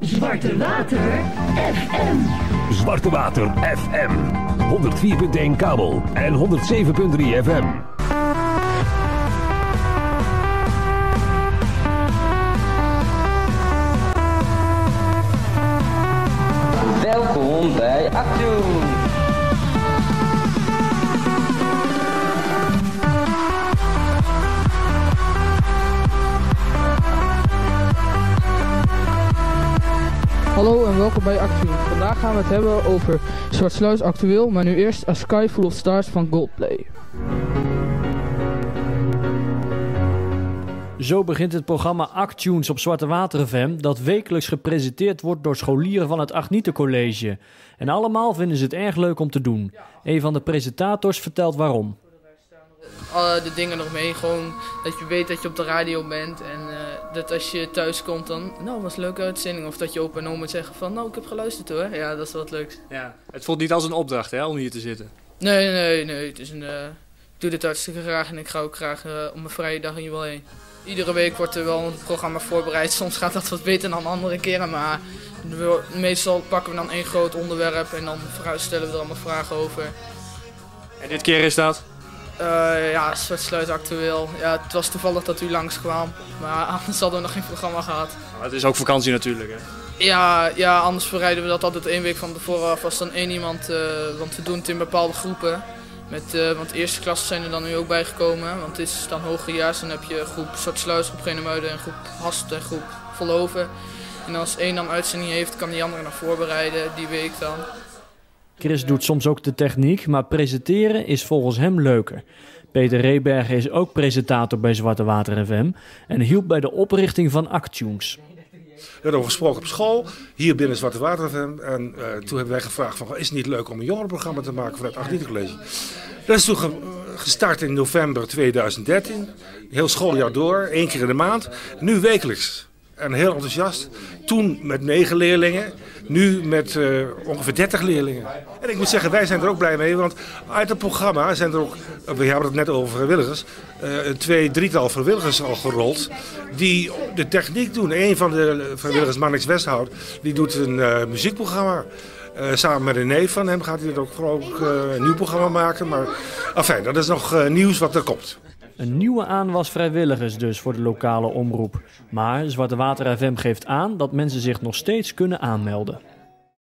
Zwarte Water FM. Zwarte Water FM. 104.1 kabel en 107.3 FM. Welkom bij Actioen. Hallo en welkom bij Actie. Vandaag gaan we het hebben over Zwartsluis actueel, maar nu eerst A Sky Full of Stars van Goldplay. Zo begint het programma Actunes op Zwarte Water FM, dat wekelijks gepresenteerd wordt door scholieren van het Agnieten College. En allemaal vinden ze het erg leuk om te doen. Een van de presentators vertelt waarom. Alle de dingen nog mee. Gewoon dat je weet dat je op de radio bent. En eh, dat als je thuis komt dan, nou was een leuke uitzending. Of dat je opa en oma zeggen van, nou ik heb geluisterd hoor. Ja, dat is wel het leukst. Ja, het voelt niet als een opdracht hè, om hier te zitten. Nee, nee, nee. Het is een, eh, ik doe dit hartstikke graag en ik ga ook graag eh, op mijn vrije dag hier wel heen. Iedere week wordt er wel een programma voorbereid. Soms gaat dat wat beter dan andere keren. Maar meestal pakken we dan één groot onderwerp en dan stellen we er allemaal vragen over. En dit keer is dat? Eh, ja, Sluit actueel. Ja, het was toevallig dat u langskwam. Maar anders hadden we nog geen programma gehad. Nou, het is ook vakantie natuurlijk hè. Ja, ja, anders bereiden we dat altijd één week van tevoren af als dan één iemand. eh, want we doen het in bepaalde groepen. Met, eh, want eerste klassen zijn er dan nu ook bijgekomen. Want het is dan hogerjaars. Dan heb je groep Zwartsluis, groep Genemuiden en groep Hast en groep Volhoven. En als één dan uitzending heeft, kan die andere nog voorbereiden die week dan. Chris doet soms ook de techniek, maar presenteren is volgens hem leuker. Peter Rebergen is ook presentator bij Zwarte Water FM en hielp bij de oprichting van Actunes. We hebben gesproken op school, hier binnen Zwarte Water FM. En eh, toen hebben wij gevraagd van, is het niet leuk om een jongerenprogramma te maken vanuit Agnieten College? Dat is toen ge- gestart in november 2013. Heel schooljaar door, één keer in de maand. Nu wekelijks. En heel enthousiast. Toen met negen leerlingen. Nu met eh, ongeveer 30 leerlingen. En ik moet zeggen, wij zijn er ook blij mee. Want uit het programma zijn er ook, eh, we hebben het net over vrijwilligers. een twee, drietal vrijwilligers al gerold. Die de techniek doen. Een van de vrijwilligers, Marnix Westhout, die doet een muziekprogramma. Samen met een neef van hem gaat hij er ook eh, een nieuw programma maken. Maar enfin, dat is nog nieuws wat er komt. Een nieuwe aanwas vrijwilligers dus voor de lokale omroep. Maar Zwarte Water FM geeft aan dat mensen zich nog steeds kunnen aanmelden.